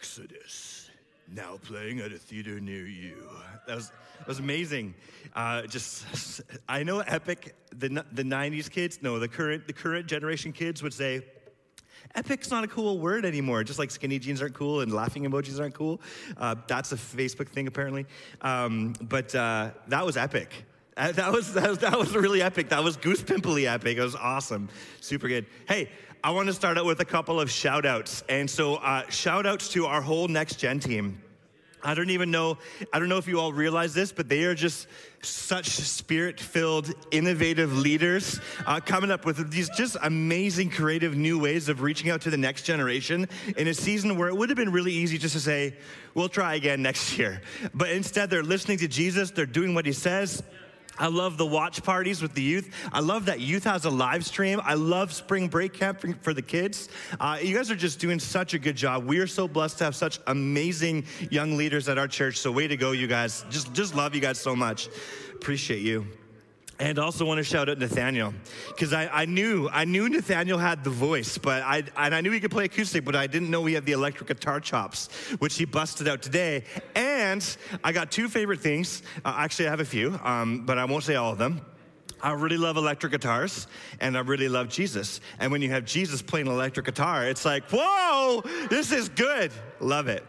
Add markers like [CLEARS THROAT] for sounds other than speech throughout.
Exodus, now playing at a theater near you. That was, that was amazing. Uh, just, [LAUGHS] I know Epic, the, the 90s kids, no, the current, the current generation kids would say, Epic's not a cool word anymore, just like skinny jeans aren't cool and laughing emojis aren't cool. Uh, that's a Facebook thing, apparently. Um, but uh, that was epic. Uh, that was, that was, that was really epic. That was goose pimply epic. It was awesome. Super good. Hey, I want to start out with a couple of shout outs. And so, uh, shout outs to our whole next gen team. I don't even know, I don't know if you all realize this, but they are just such spirit filled, innovative leaders uh, coming up with these just amazing, creative new ways of reaching out to the next generation in a season where it would have been really easy just to say, we'll try again next year. But instead, they're listening to Jesus, they're doing what he says, I love the watch parties with the youth. I love that youth has a live stream. I love spring break camp for the kids. Uh, you guys are just doing such a good job. We are so blessed to have such amazing young leaders at our church. So way to go, you guys. Just, just love you guys so much. Appreciate you. And also want to shout out Nathaniel because I, I, knew I knew Nathaniel had the voice, but I and I knew he could play acoustic, but I didn't know he had the electric guitar chops, which he busted out today. And I got two favorite things. Uh, actually, I have a few, um, but I won't say all of them. I really love electric guitars, and I really love Jesus. And when you have Jesus playing electric guitar, it's like, whoa, this is good. Love it.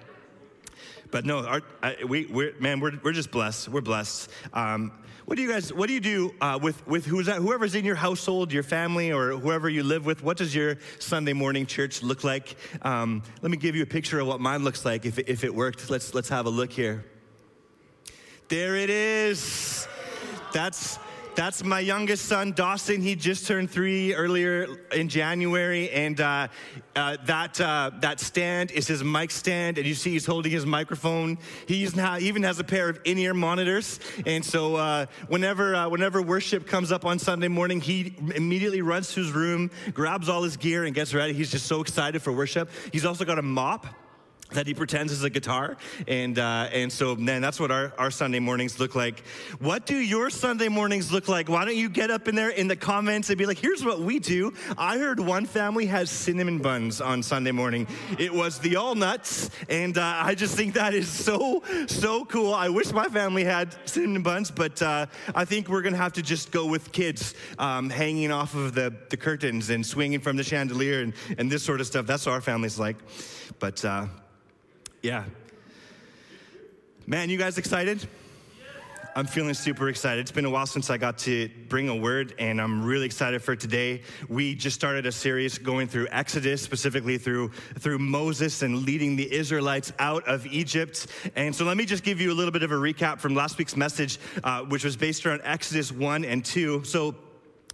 But no, our, I, we, we're, man, we're, we're just blessed. We're blessed. Um, what do you guys, what do you do uh, with, with who's that, whoever's in your household, your family, or whoever you live with? What does your Sunday morning church look like? Um, let me give you a picture of what mine looks like if, if it worked. Let's, let's have a look here. There it is. That's that's my youngest son, Dawson. He just turned three earlier in January, and uh, uh, that uh, that stand is his mic stand, and you see he's holding his microphone. He even has a pair of in-ear monitors, and so uh, whenever uh, whenever worship comes up on Sunday morning, he immediately runs to his room, grabs all his gear, and gets ready. He's just so excited for worship. He's also got a mop that he pretends is a guitar. And, uh, and so, man, that's what our, our Sunday mornings look like. What do your Sunday mornings look like? Why don't you get up in there in the comments and be like, here's what we do. I heard one family has cinnamon buns on Sunday morning. It was the all nuts. And uh, I just think that is so, so cool. I wish my family had cinnamon buns, but uh, I think we're going to have to just go with kids um, hanging off of the, the curtains and swinging from the chandelier and, and this sort of stuff. That's what our family's like. But, uh, yeah. Man, you guys excited? I'm feeling super excited. It's been a while since I got to bring a word, and I'm really excited for today. We just started a series going through Exodus, specifically through, through Moses and leading the Israelites out of Egypt. And so let me just give you a little bit of a recap from last week's message, uh, which was based around Exodus 1 and 2. So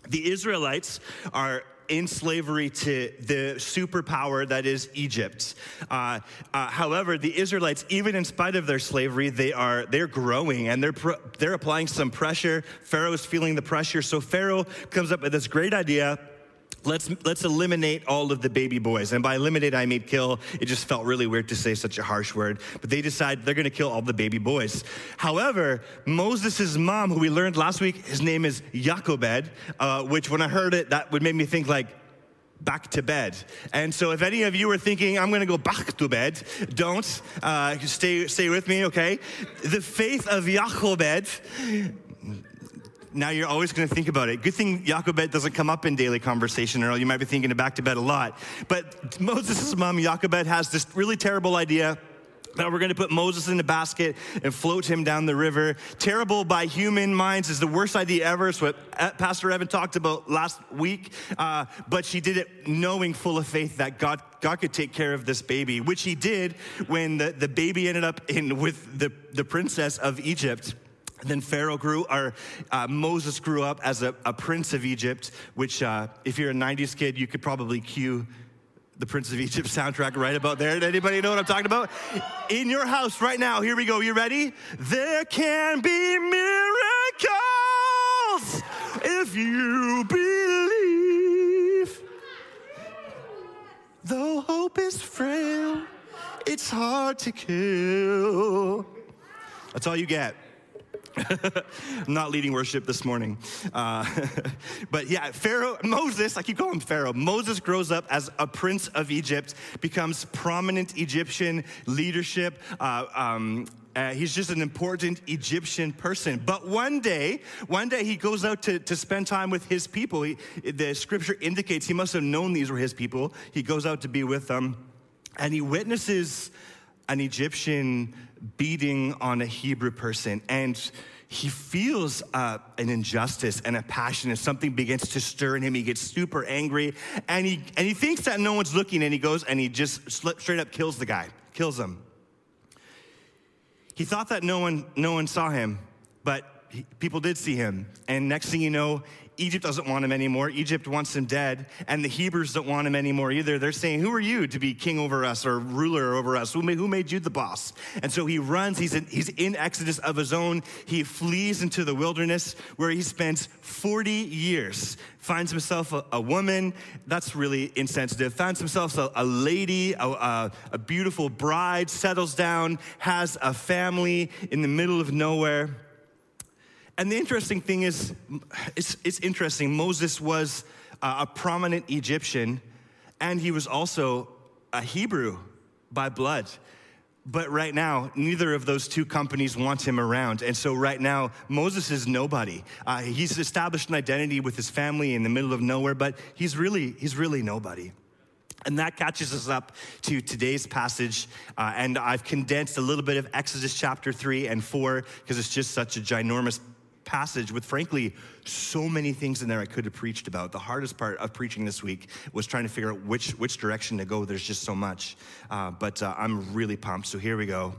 the Israelites are in slavery to the superpower that is Egypt. Uh, uh, however, the Israelites, even in spite of their slavery, they are they're growing and they're they're applying some pressure. Pharaoh's feeling the pressure, so Pharaoh comes up with this great idea let's let's eliminate all of the baby boys and by eliminate i mean kill it just felt really weird to say such a harsh word but they decide they're going to kill all the baby boys however moses' mom who we learned last week his name is Jochebed, uh, which when i heard it that would make me think like back to bed. And so, if any of you are thinking, I'm going to go back to bed, don't. Uh, stay, stay with me, okay? The faith of Jochebed now you're always going to think about it. Good thing Jochebed doesn't come up in daily conversation, or you might be thinking of back to bed a lot. But Moses' mom, Jochebed, has this really terrible idea that we're going to put Moses in a basket and float him down the river. Terrible by human minds is the worst idea ever. It's what uh, Pastor Evan talked about last week. Uh, but she did it knowing full of faith that God, God could take care of this baby, which he did when the, the baby ended up in with the, the princess of Egypt. Then Pharaoh grew, or uh, Moses grew up as a, a, prince of Egypt, which, uh, if you're a 90s kid, you could probably cue the Prince of Egypt [LAUGHS] soundtrack right about there. Did Anybody know what I'm talking about? In your house right now, here we go. You ready? There can be miracles if you believe. Though hope is frail, it's hard to kill. That's all you get. [LAUGHS] Not leading worship this morning. Uh, [LAUGHS] but yeah, Pharaoh, Moses, I keep calling him Pharaoh. Moses grows up as a prince of Egypt, becomes prominent Egyptian leadership. Uh, um, uh, he's just an important Egyptian person. But one day, one day he goes out to, to spend time with his people. He, the scripture indicates he must have known these were his people. He goes out to be with them, and he witnesses an Egyptian beating on a Hebrew person. And he feels uh, an injustice and a passion, and something begins to stir in him. He gets super angry, and he, and he thinks that no one's looking, and he goes and he just straight up kills the guy, kills him. He thought that no one, no one saw him, but he, people did see him. And next thing you know, Egypt doesn't want him anymore. Egypt wants him dead, and the Hebrews don't want him anymore either. They're saying, Who are you to be king over us or ruler over us? Who made, who made you the boss? And so he runs. He's in, he's in Exodus of his own. He flees into the wilderness where he spends 40 years, finds himself a, a woman. That's really insensitive. Finds himself a, a lady, a, a, a beautiful bride, settles down, has a family in the middle of nowhere. And the interesting thing is, it's, it's interesting. Moses was a prominent Egyptian, and he was also a Hebrew by blood. But right now, neither of those two companies want him around. And so, right now, Moses is nobody. Uh, he's established an identity with his family in the middle of nowhere, but he's really, he's really nobody. And that catches us up to today's passage. Uh, and I've condensed a little bit of Exodus chapter 3 and 4 because it's just such a ginormous passage with, frankly, so many things in there I could have preached about. The hardest part of preaching this week was trying to figure out which, which direction to go. There's just so much. Uh, but uh, I'm really pumped. So here we go.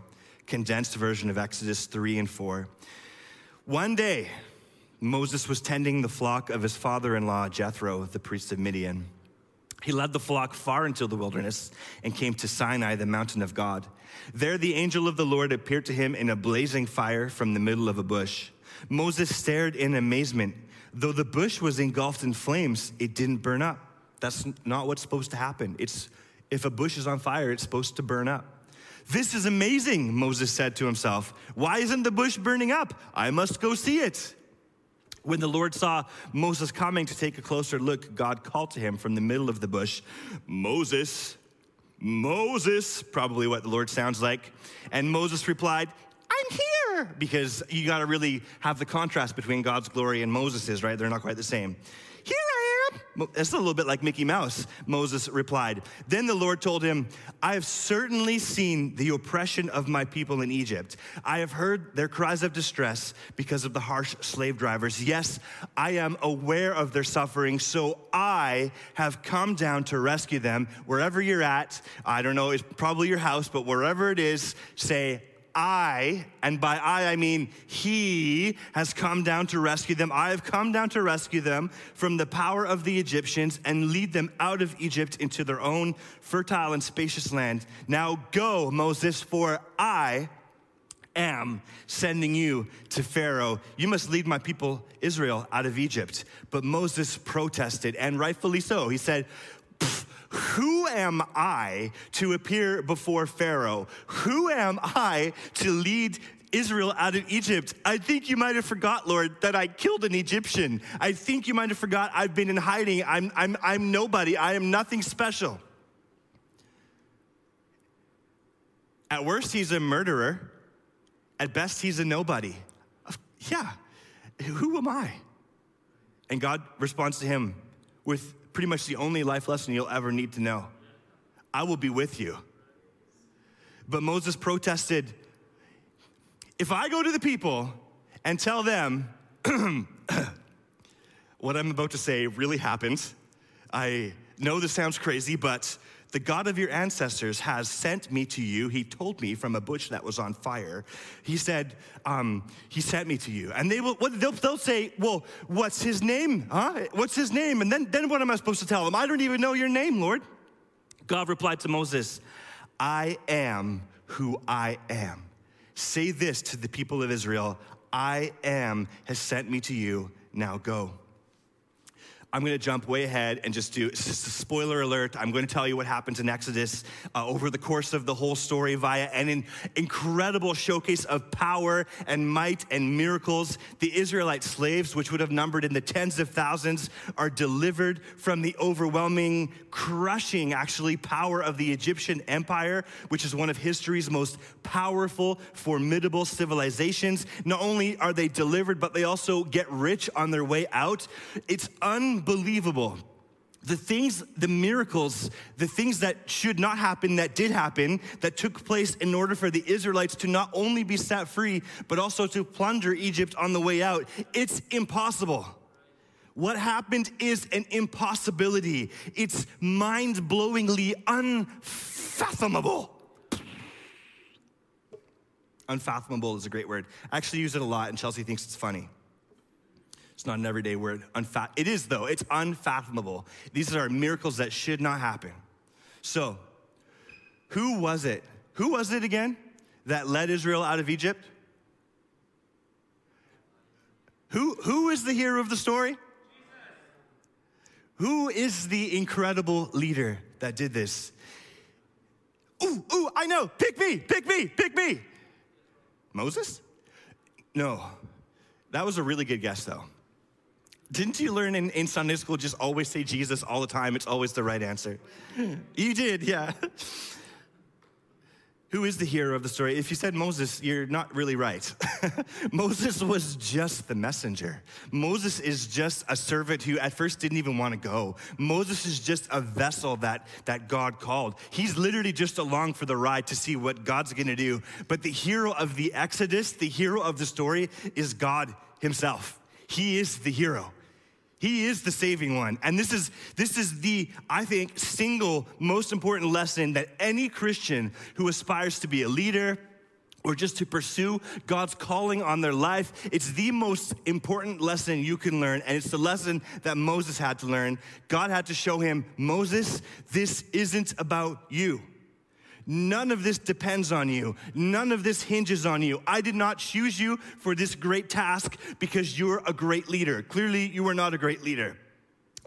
Condensed version of Exodus 3 and 4. One day, Moses was tending the flock of his father in law, Jethro, the priest of Midian. He led the flock far into the wilderness and came to Sinai, the mountain of God. There, the angel of the Lord appeared to him in a blazing fire from the middle of a bush. Moses stared in amazement. Though the bush was engulfed in flames, it didn't burn up. That's not what's supposed to happen. It's if a bush is on fire, it's supposed to burn up. This is amazing, Moses said to himself. Why isn't the bush burning up? I must go see it. When the Lord saw Moses coming to take a closer look, God called to him from the middle of the bush, Moses, Moses, probably what the Lord sounds like. And Moses replied, I'm here. Because you got to really have the contrast between God's glory and Moses's, right? They're not quite the same. Here I am. It's a little bit like Mickey Mouse, Moses replied. Then the Lord told him, I have certainly seen the oppression of my people in Egypt. I have heard their cries of distress because of the harsh slave drivers. Yes, I am aware of their suffering, so I have come down to rescue them. Wherever you're at, I don't know, it's probably your house, but wherever it is, say, I, and by I I mean He, has come down to rescue them. I have come down to rescue them from the power of the Egyptians and lead them out of Egypt into their own fertile and spacious land. Now go, Moses, for I am sending you to Pharaoh. You must lead my people Israel out of Egypt. But Moses protested, and rightfully so. He said, who am I to appear before Pharaoh? Who am I to lead Israel out of Egypt. I think you might have forgot, Lord, that I killed an Egyptian. I think you might have forgot I've been in hiding. I'm, I'm, I'm nobody. I am nothing special. At worst, he's a murderer. At best, he's a nobody. Yeah, who am I? And God responds to him with pretty much the only life lesson you'll ever need to know. I will be with you. But Moses protested if I go to the people and tell them [CLEARS THROAT] what I'm about to say really happened, I know this sounds crazy, but the God of your ancestors has sent me to you. He told me from a bush that was on fire. He said, um, He sent me to you. And they will, they'll, they'll say, Well, what's his name? Huh? What's his name? And then, then what am I supposed to tell them? I don't even know your name, Lord. God replied to Moses, I am who I am. Say this to the people of Israel I am has sent me to you. Now go. I'm going to jump way ahead and just do spoiler alert. I'm going to tell you what happens in Exodus uh, over the course of the whole story via an incredible showcase of power and might and miracles. The Israelite slaves, which would have numbered in the tens of thousands, are delivered from the overwhelming, crushing, actually, power of the Egyptian empire, which is one of history's most powerful, formidable civilizations. Not only are they delivered, but they also get rich on their way out. It's un unbelievable. The things, the miracles, the things that should not happen that did happen, that took place in order for the Israelites to not only be set free, but also to plunder Egypt on the way out. It's impossible. What happened is an impossibility. It's mind blowingly unfathomable. Unfathomable is a great word. I actually use it a lot, and Chelsea thinks it's funny. It's not an everyday word. Unfa- it is, though. It's unfathomable. These are miracles that should not happen. So, who was it? Who was it again that led Israel out of Egypt? Who, who is the hero of the story? Jesus. Who is the incredible leader that did this? Ooh, ooh, I know. Pick me, pick me, pick me. Moses? No. That was a really good guess, though. Didn't you learn in, in Sunday school just always say Jesus all the time? It's always the right answer. Hmm. you did, yeah. Who is the hero of the story? If you said Moses, you're not really right. [LAUGHS] Moses was just the messenger. Moses is just a servant who at first didn't even want to go. Moses is just a vessel that, that God called. He's literally just along for the ride to see what God's gonna do. But the hero of the Exodus, the hero of the story, is God Himself. He is the hero. He is the saving one. And this is, this is the, I think, single most important lesson that any Christian who aspires to be a leader, or just to pursue God's calling on their life. It's the most important lesson you can learn, and it's the lesson that Moses had to learn. God had to show him, Moses, this isn't about you. None of this depends on you. None of this hinges on you. I did not choose you for this great task because you're a great leader. Clearly, you are not a great leader.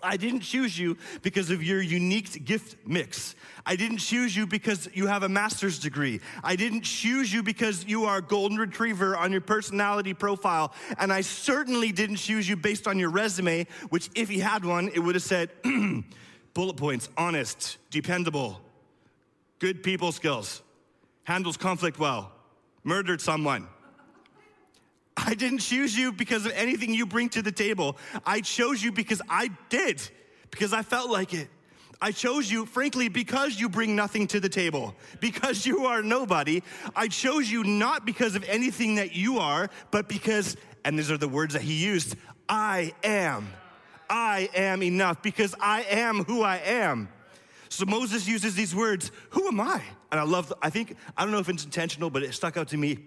I didn't choose you because of your unique gift mix. I didn't choose you because you have a master's degree. I didn't choose you because you are a golden retriever on your personality profile. And I certainly didn't choose you based on your resume, which, if he had one, it would have said [CLEARS THROAT] bullet points honest, dependable, good people skills, handles conflict well, murdered someone. I didn't choose you because of anything you bring to the table. I chose you because I did, because I felt like it. I chose you, frankly, because you bring nothing to the table, because you are nobody. I chose you not because of anything that you are, but because, and these are the words that he used I am. I am enough because I am who I am. So Moses uses these words, Who am I? And I love, I think, I don't know if it's intentional, but it stuck out to me.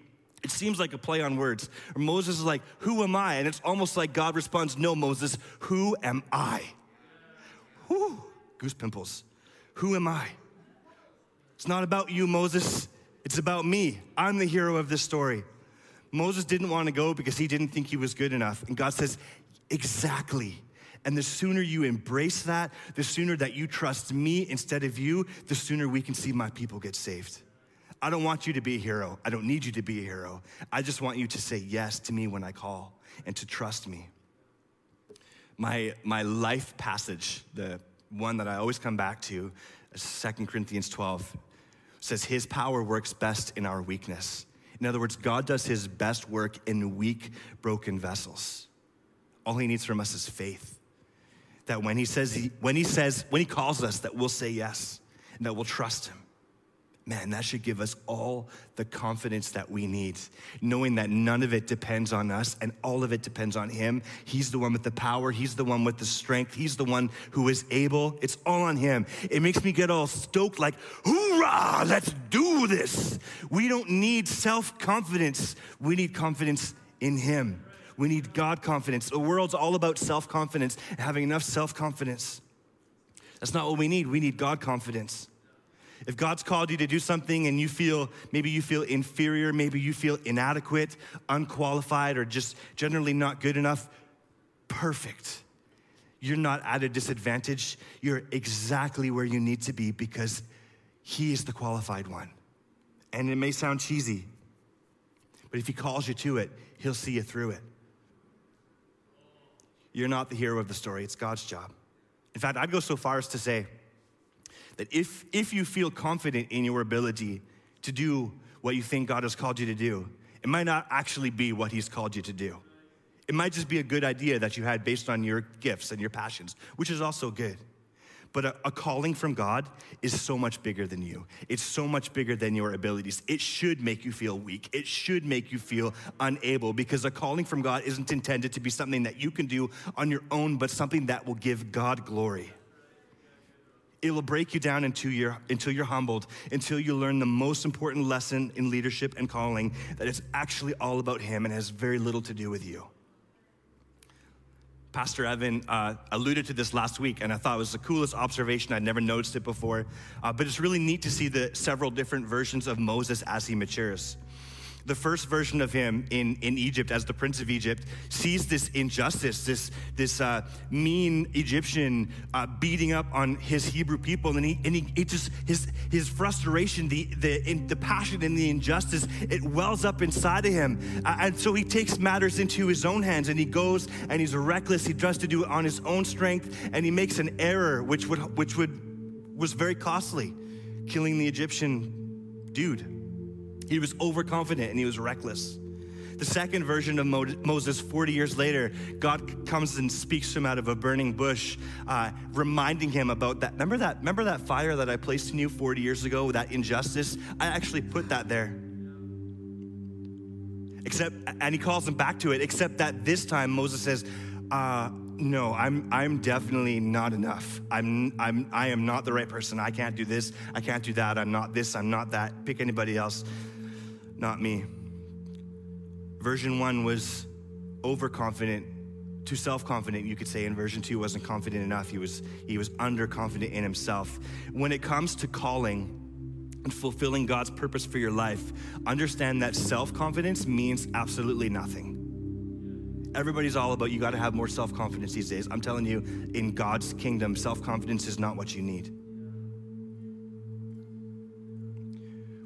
It seems like a play on words. Moses is like, Who am I? And it's almost like God responds, No, Moses, who am I? Whew, goose pimples. Who am I? It's not about you, Moses. It's about me. I'm the hero of this story. Moses didn't want to go because he didn't think he was good enough. And God says, Exactly. And the sooner you embrace that, the sooner that you trust me instead of you, the sooner we can see my people get saved. I don't want you to be a hero. I don't need you to be a hero. I just want you to say yes to me when I call and to trust me. My, my life passage, the one that I always come back to, 2 Corinthians 12, says, His power works best in our weakness. In other words, God does His best work in weak, broken vessels. All He needs from us is faith that when he says, he, when he says, when he calls us, that we'll say yes and that we'll trust him. Man, that should give us all the confidence that we need, knowing that none of it depends on us and all of it depends on Him. He's the one with the power, He's the one with the strength, He's the one who is able. It's all on Him. It makes me get all stoked, like, hoorah, let's do this. We don't need self confidence, we need confidence in Him. We need God confidence. The world's all about self confidence, having enough self confidence. That's not what we need. We need God confidence. If God's called you to do something and you feel, maybe you feel inferior, maybe you feel inadequate, unqualified, or just generally not good enough, perfect. you're not at a disadvantage. You're exactly where you need to be because He is the qualified one. And it may sound cheesy, but if He calls you to it, He'll see you through it. You're not the hero of the story, it's God's job. In fact, I'd go so far as to say that if, if you feel confident in your ability to do what you think God has called you to do, it might not actually be what He's called you to do. It might just be a good idea that you had based on your gifts and your passions, which is also good. But a, a, calling from God is so much bigger than you. It's so much bigger than your abilities. It should make you feel weak. It should make you feel unable because a calling from God isn't intended to be something that you can do on your own, but something that will give God glory. It will break you down until you're, until you're humbled, until you learn the most important lesson in leadership and calling that it's actually all about Him and has very little to do with you. Pastor Evan uh, alluded to this last week, and I thought it was the coolest observation. I'd never noticed it before. Uh, but it's really neat to see the several different versions of Moses as he matures the first version of him in, in Egypt as the prince of Egypt sees this injustice, this, this uh, mean Egyptian uh, beating up on his Hebrew people. And he, and he it just, his, his frustration, the, the, in, the passion and the injustice, it wells up inside of him. Uh, and so he takes matters into his own hands and he goes and he's reckless. He tries to do it on his own strength and he makes an error which would, which would, was very costly, killing the Egyptian dude. He was overconfident and he was reckless. The second version of Moses, 40 years later, God comes and speaks to him out of a burning bush, uh, reminding him about that. Remember that? Remember that fire that I placed in you 40 years ago? That injustice. I actually put that there. Except, and he calls him back to it. Except that this time Moses says, uh, "No, I'm I'm definitely not enough. I'm I'm I am not the right person. I can't do this. I can't do that. I'm not this. I'm not that. Pick anybody else." Not me. Version one was overconfident, too self-confident, you could say, and version two wasn't confident enough. He was, he was underconfident in himself. When it comes to calling, and fulfilling God's purpose for your life, understand that self confidence means absolutely nothing. Everybody's all about you got to have more self confidence these days. I'm telling you, in God's kingdom, self confidence is not what you need.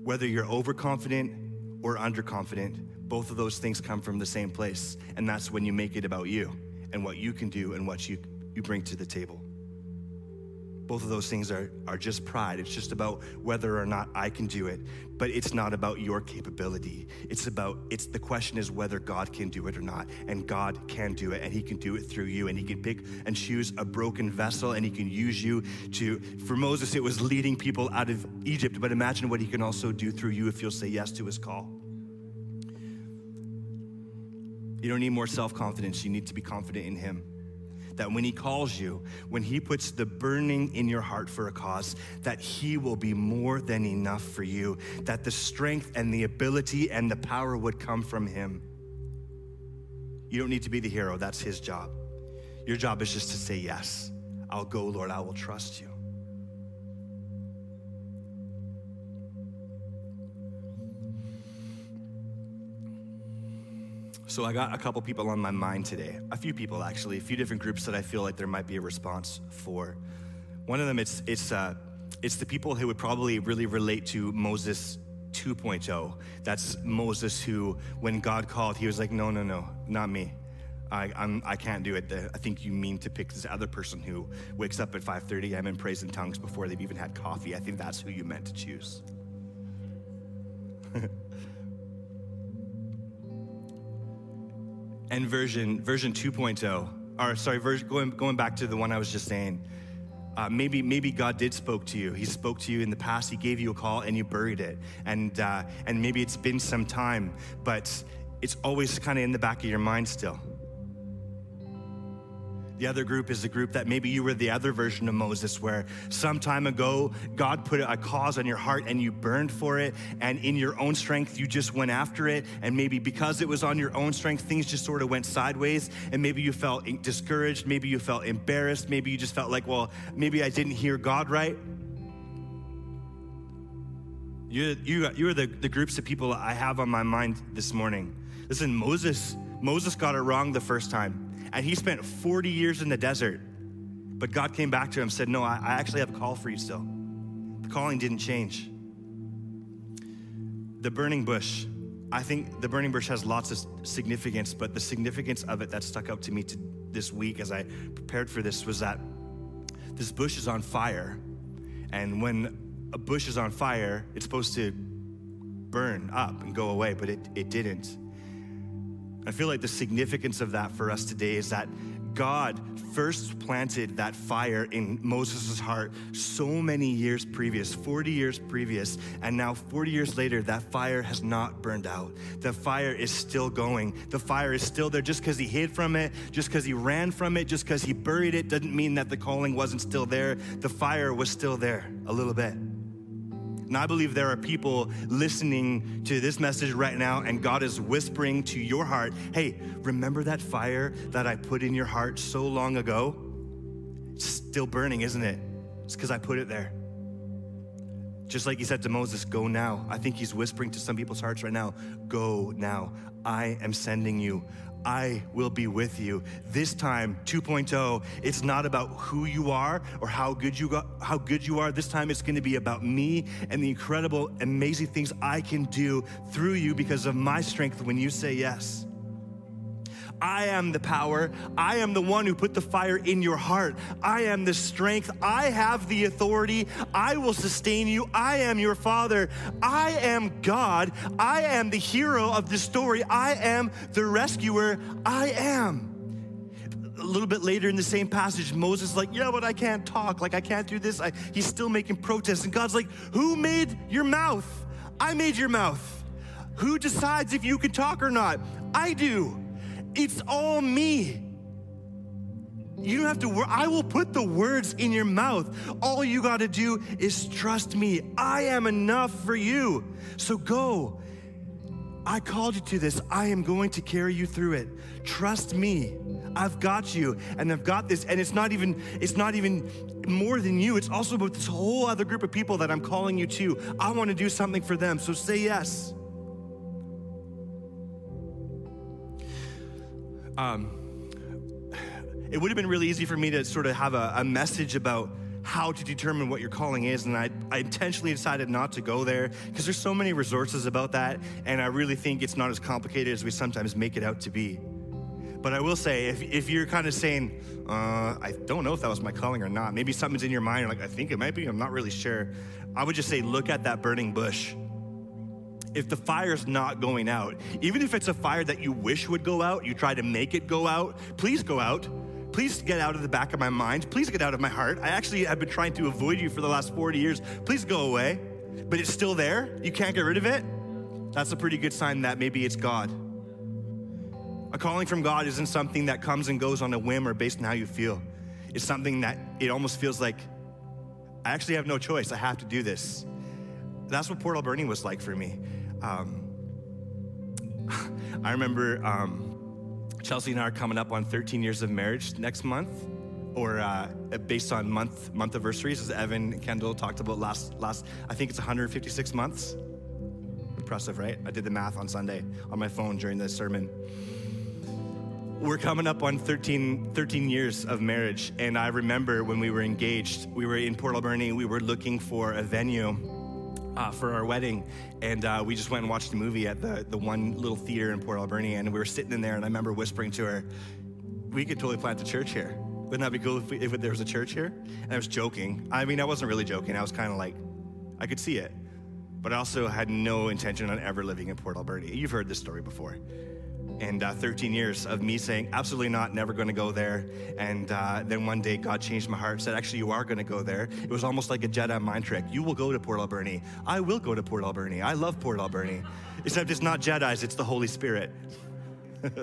Whether you're overconfident, or underconfident, both of those things come from the same place. And that's when you make it about you and what you can do and what you, you bring to the table. Both of those things are, are just pride. It's just about whether or not I can do it. But it's not about your capability. It's about, it's the question is whether God can do it or not. And God can do it, and He can do it through you. And He can pick and choose a broken vessel, and He can use you to, for Moses, it was leading people out of Egypt. But imagine what He can also do through you if you'll say yes to His call. You don't need more self confidence, you need to be confident in Him that when He calls you, when He puts the burning in your heart for a cause, that He will be more than enough for you, that the strength and the ability and the power would come from Him. You don't need to be the hero, that's His job. Your job is just to say, Yes, I'll go, Lord, I will trust you. So I got a couple people on my mind today, a few people actually, a few different groups that I feel like there might be a response for. One of them, it's it's uh, it's the people who would probably really relate to Moses 2.0. That's Moses who, when God called, he was like, no, no, no, not me. I, I'm, I can't do it. I think you mean to pick this other person who wakes up at 5:30 a.m. and prays in tongues before they've even had coffee. I think that's who you meant to choose. [LAUGHS] and version version 2.0 or sorry version, going, going back to the one i was just saying uh, maybe maybe god did spoke to you. He spoke to you in the past. He gave you a call and you buried it. And uh, and maybe it's been some time but it's always kind of in the back of your mind still the other group is the group that maybe you were the other version of Moses, where some time ago God put a cause on your heart and you burned for it, and in your own strength you just went after it. And maybe because it was on your own strength, things just sort of went sideways. And maybe you felt discouraged, maybe you felt embarrassed, maybe you just felt like, well, maybe I didn't hear God right. You, you, you are the, the groups of people I have on my mind this morning. Listen, Moses, Moses got it wrong the first time and he spent 40 years in the desert. But God came back to him and said, No, I, actually have a call for you still. The calling didn't change. The burning bush, I think the burning bush has lots of significance, but the significance of it that stuck out to me to this week as I prepared for this was that this bush is on fire. And when a bush is on fire, it's supposed to burn up and go away, but it, it didn't. I feel like the significance of that for us today is that God first planted that fire in Moses' heart so many years previous, 40 years previous, and now 40 years later, that fire has not burned out. The fire is still going. The fire is still there. Just because he hid from it, just because he ran from it, just because he buried it, doesn't mean that the calling wasn't still there. The fire was still there a little bit. And I believe there are people listening to this message right now, and God is whispering to your heart, hey, remember that fire that I put in your heart so long ago? It's still burning, isn't it? It's because I put it there. Just like he said to Moses, go now. I think he's whispering to some people's hearts right now, go now. I am sending you. I will be with you. This time, 2.0, it's not about who you are or how good you got, how good you are. This time it's going to be about me and the incredible, amazing things I can do through you because of my strength when you say yes. I am the power. I am the one who put the fire in your heart. I am the strength. I have the authority. I will sustain you. I am your father. I am God. I am the hero of the story. I am the rescuer. I am. A little bit later in the same passage, Moses is like, Yeah, but I can't talk. Like, I can't do this. I, he's still making protests. And God's like, Who made your mouth? I made your mouth. Who decides if you can talk or not? I do. It's all me. You don't have to, worry. I will put the words in your mouth. All you got to do is trust me. I am enough for you. So go. I called you to this. I am going to carry you through it. Trust me. I've got you and I've got this and it's not even it's not even more than you. It's also about this whole other group of people that I'm calling you to. I want to do something for them. So say yes. Um, it would have been really easy for me to sort of have a, a message about how to determine what your calling is. And I, I intentionally decided not to go there because there's so many resources about that. And I really think it's not as complicated as we sometimes make it out to be. But I will say, if, if you're kind of saying, uh, I don't know if that was my calling or not, maybe something's in your mind, you're like, I think it might be, I'm not really sure. I would just say, look at that burning bush if the fire's not going out, even if it's a fire that you wish would go out, you try to make it go out, please go out. Please get out of the back of my mind. Please get out of my heart. I actually have been trying to avoid you for the last 40 years. Please go away. But it's still there. You can't get rid of it. That's a pretty good sign that maybe it's God. A calling from God isn't something that comes and goes on a whim or based on how you feel. It's something that it almost feels like I actually have no choice. I have to do this. That's what Port Alberni was like for me. Um, [LAUGHS] I remember um, Chelsea and I are coming up on 13 years of marriage next month, or uh, based on month month anniversaries, as Evan and Kendall talked about last last. I think it's 156 months. Impressive, right? I did the math on Sunday on my phone during the sermon. We're coming up on 13, 13 years of marriage, and I remember when we were engaged, we were in Port Alberni, we were looking for a venue uh, for our wedding, and uh, we just went and watched a movie at the, the one little theater in Port Alberni, and we were sitting in there, and I remember whispering to her, "We could totally plant a church here. Wouldn't that be cool if, we, if there was a church here?" And I was joking. I mean, I wasn't really joking. I was kind of like, I could see it, but I also had no intention on ever living in Port Alberni. You've heard this story before and uh, 13 years of me saying, absolutely not, never going to go there. And uh, then one day God changed my heart, said, actually, you are going to go there. It was almost like a Jedi mind trick. You will go to Port Alberni. I will go to Port Alberni. I love Port Alberni. Except it's not Jedi's, it's the Holy Spirit. [LAUGHS]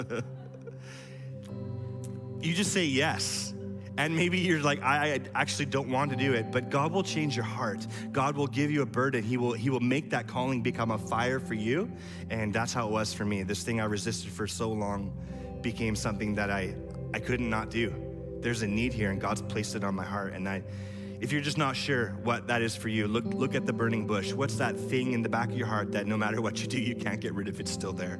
you just say yes. And maybe you're like, I, actually don't want to do it, but God will change your heart. God will give you a burden. He will, he will make that calling become a fire for you. And that's how it was for me. This thing I resisted for so long became something that I, I couldn't not do. There's a need here, and God's placed it on my heart. And I, if you're just not sure what that is for you, look, look at the burning bush. What's that thing in the back of your heart that no matter what you do, you can't get rid of? It's still there.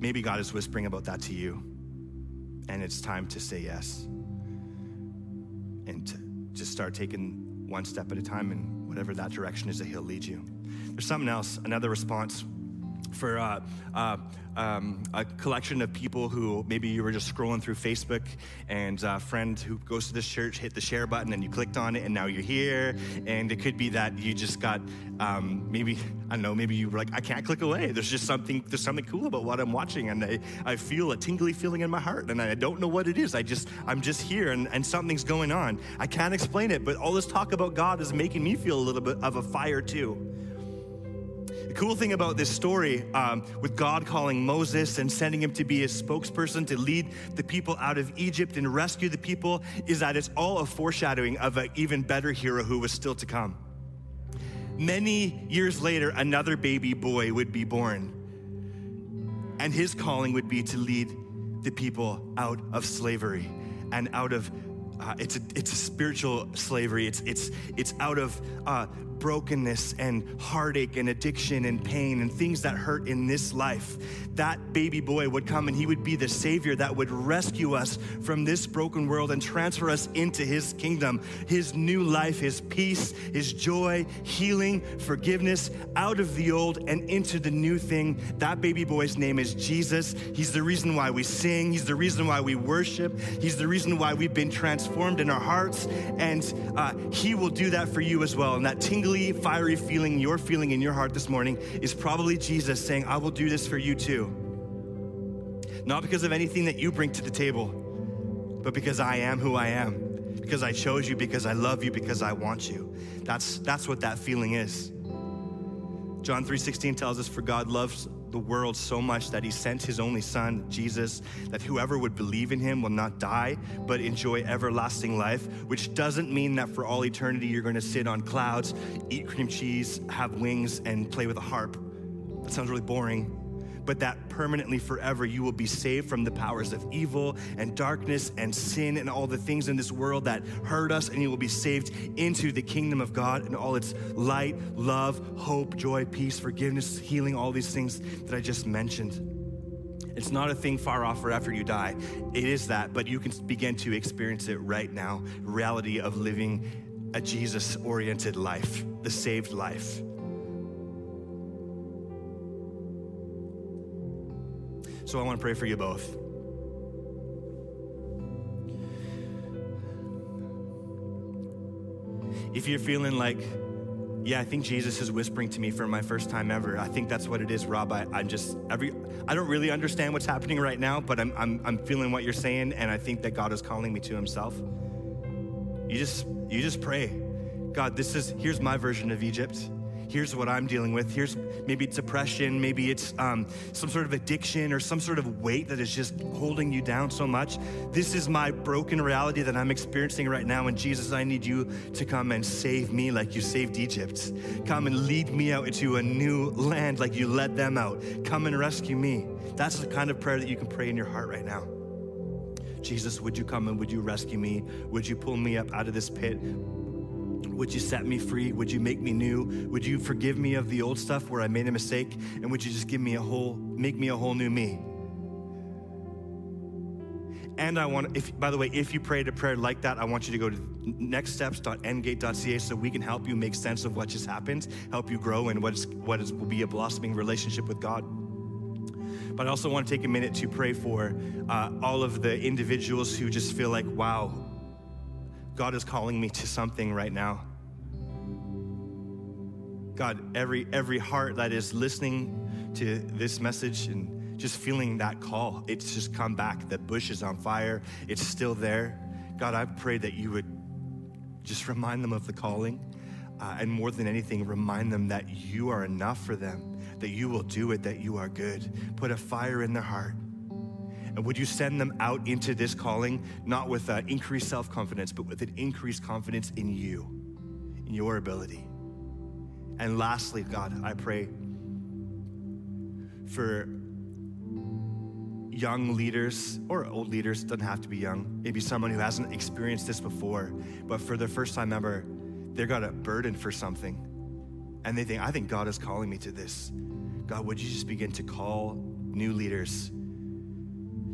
Maybe God is whispering about that to you. And it's time to say yes. And to just start taking one step at a time in whatever that direction is that He'll lead you. There's something else, another response for uh, uh, um, a collection of people who maybe you were just scrolling through Facebook and a friend who goes to this church hit the share button and you clicked on it and now you're here. And it could be that you just got um, maybe, I don't know, maybe you were like, I can't click away. There's just something, there's something cool about what I'm watching. And I, I feel a tingly feeling in my heart and I don't know what it is. I just, I'm just here and, and something's going on. I can't explain it, but all this talk about God is making me feel a little bit of a fire too. The cool thing about this story, um, with God calling Moses and sending him to be his spokesperson to lead the people out of Egypt and rescue the people, is that it's all a foreshadowing of an even better hero who was still to come. Many years later, another baby boy would be born, and his calling would be to lead the people out of slavery and out of uh, it's a it's a spiritual slavery. It's it's it's out of uh, brokenness and heartache and addiction and pain and things that hurt in this life. That baby boy would come and he would be the savior that would rescue us from this broken world and transfer us into his kingdom, his new life, his peace, his joy, healing, forgiveness out of the old and into the new thing. That baby boy's name is Jesus. He's the reason why we sing, he's the reason why we worship, he's the reason why we've been transformed in our hearts. And uh, he will do that for you as well. And that tingling fiery feeling you're feeling in your heart this morning is probably Jesus saying, I will do this for you too. Not because of anything that you bring to the table, but because I am who I am. Because I chose you, because I love you, because I want you. That's, that's what that feeling is. John 3:16 tells us for God loves the world so much that he sent his only son, Jesus, that whoever would believe in him will not die, but enjoy everlasting life, which doesn't mean that for all eternity you're going to sit on clouds, eat cream cheese, have wings, and play with a harp. That sounds really boring but that permanently forever you will be saved from the powers of evil and darkness and sin and all the things in this world that hurt us, and you will be saved into the kingdom of God and all its light, love, hope, joy, peace, forgiveness, healing, all these things that I just mentioned. It's not a thing far off or after you die. It is that, but you can begin to experience it right now. Reality of living a Jesus oriented life, the saved life. So I want to pray for you both. If you're feeling like, yeah, I think Jesus is whispering to me for my first time ever. I think that's what it is, Rob. I, am just every I don't really understand what's happening right now, but I'm, I'm I'm feeling what you're saying, and I think that God is calling me to Himself. You just you just pray, God. This is here's my version of Egypt here's what I'm dealing with. Here's maybe it's depression, maybe it's um, some sort of addiction or some sort of weight that is just holding you down so much. This is my broken reality that I'm experiencing right now. And Jesus, I need you to come and save me like you saved Egypt. Come and lead me out into a new land like you led them out. Come and rescue me. That's the kind of prayer that you can pray in your heart right now. Jesus, would you come and would you rescue me? Would you pull me up out of this pit? Would you set me free? Would you make me new? Would you forgive me of the old stuff where I made a mistake? And would you just give me a whole, make me a whole new me? And I want, if by the way, if you prayed a prayer like that, I want you to go to nextsteps.endgate.ca so we can help you make sense of what just happened, help you grow in what is what is will be a blossoming relationship with God. But I also want to take a minute to pray for uh, all of the individuals who just feel like, wow, God is calling me to something right now. God, every every heart that is listening to this message and just feeling that call, it's just come back. The bush is on fire. It's still there. God, I pray that you would just remind them of the calling. Uh, and more than anything, remind them that you are enough for them, that you will do it, that you are good. Put a fire in their heart. And would you send them out into this calling, not with uh, increased self confidence, but with an increased confidence in you, in your ability? And lastly, God, I pray for young leaders or old leaders, doesn't have to be young, maybe someone who hasn't experienced this before, but for the first time ever, they've got a burden for something. And they think, I think God is calling me to this. God, would you just begin to call new leaders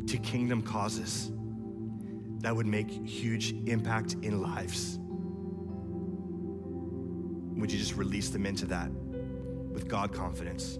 to kingdom causes that would make huge impact in lives. Would you just release them into that with God confidence?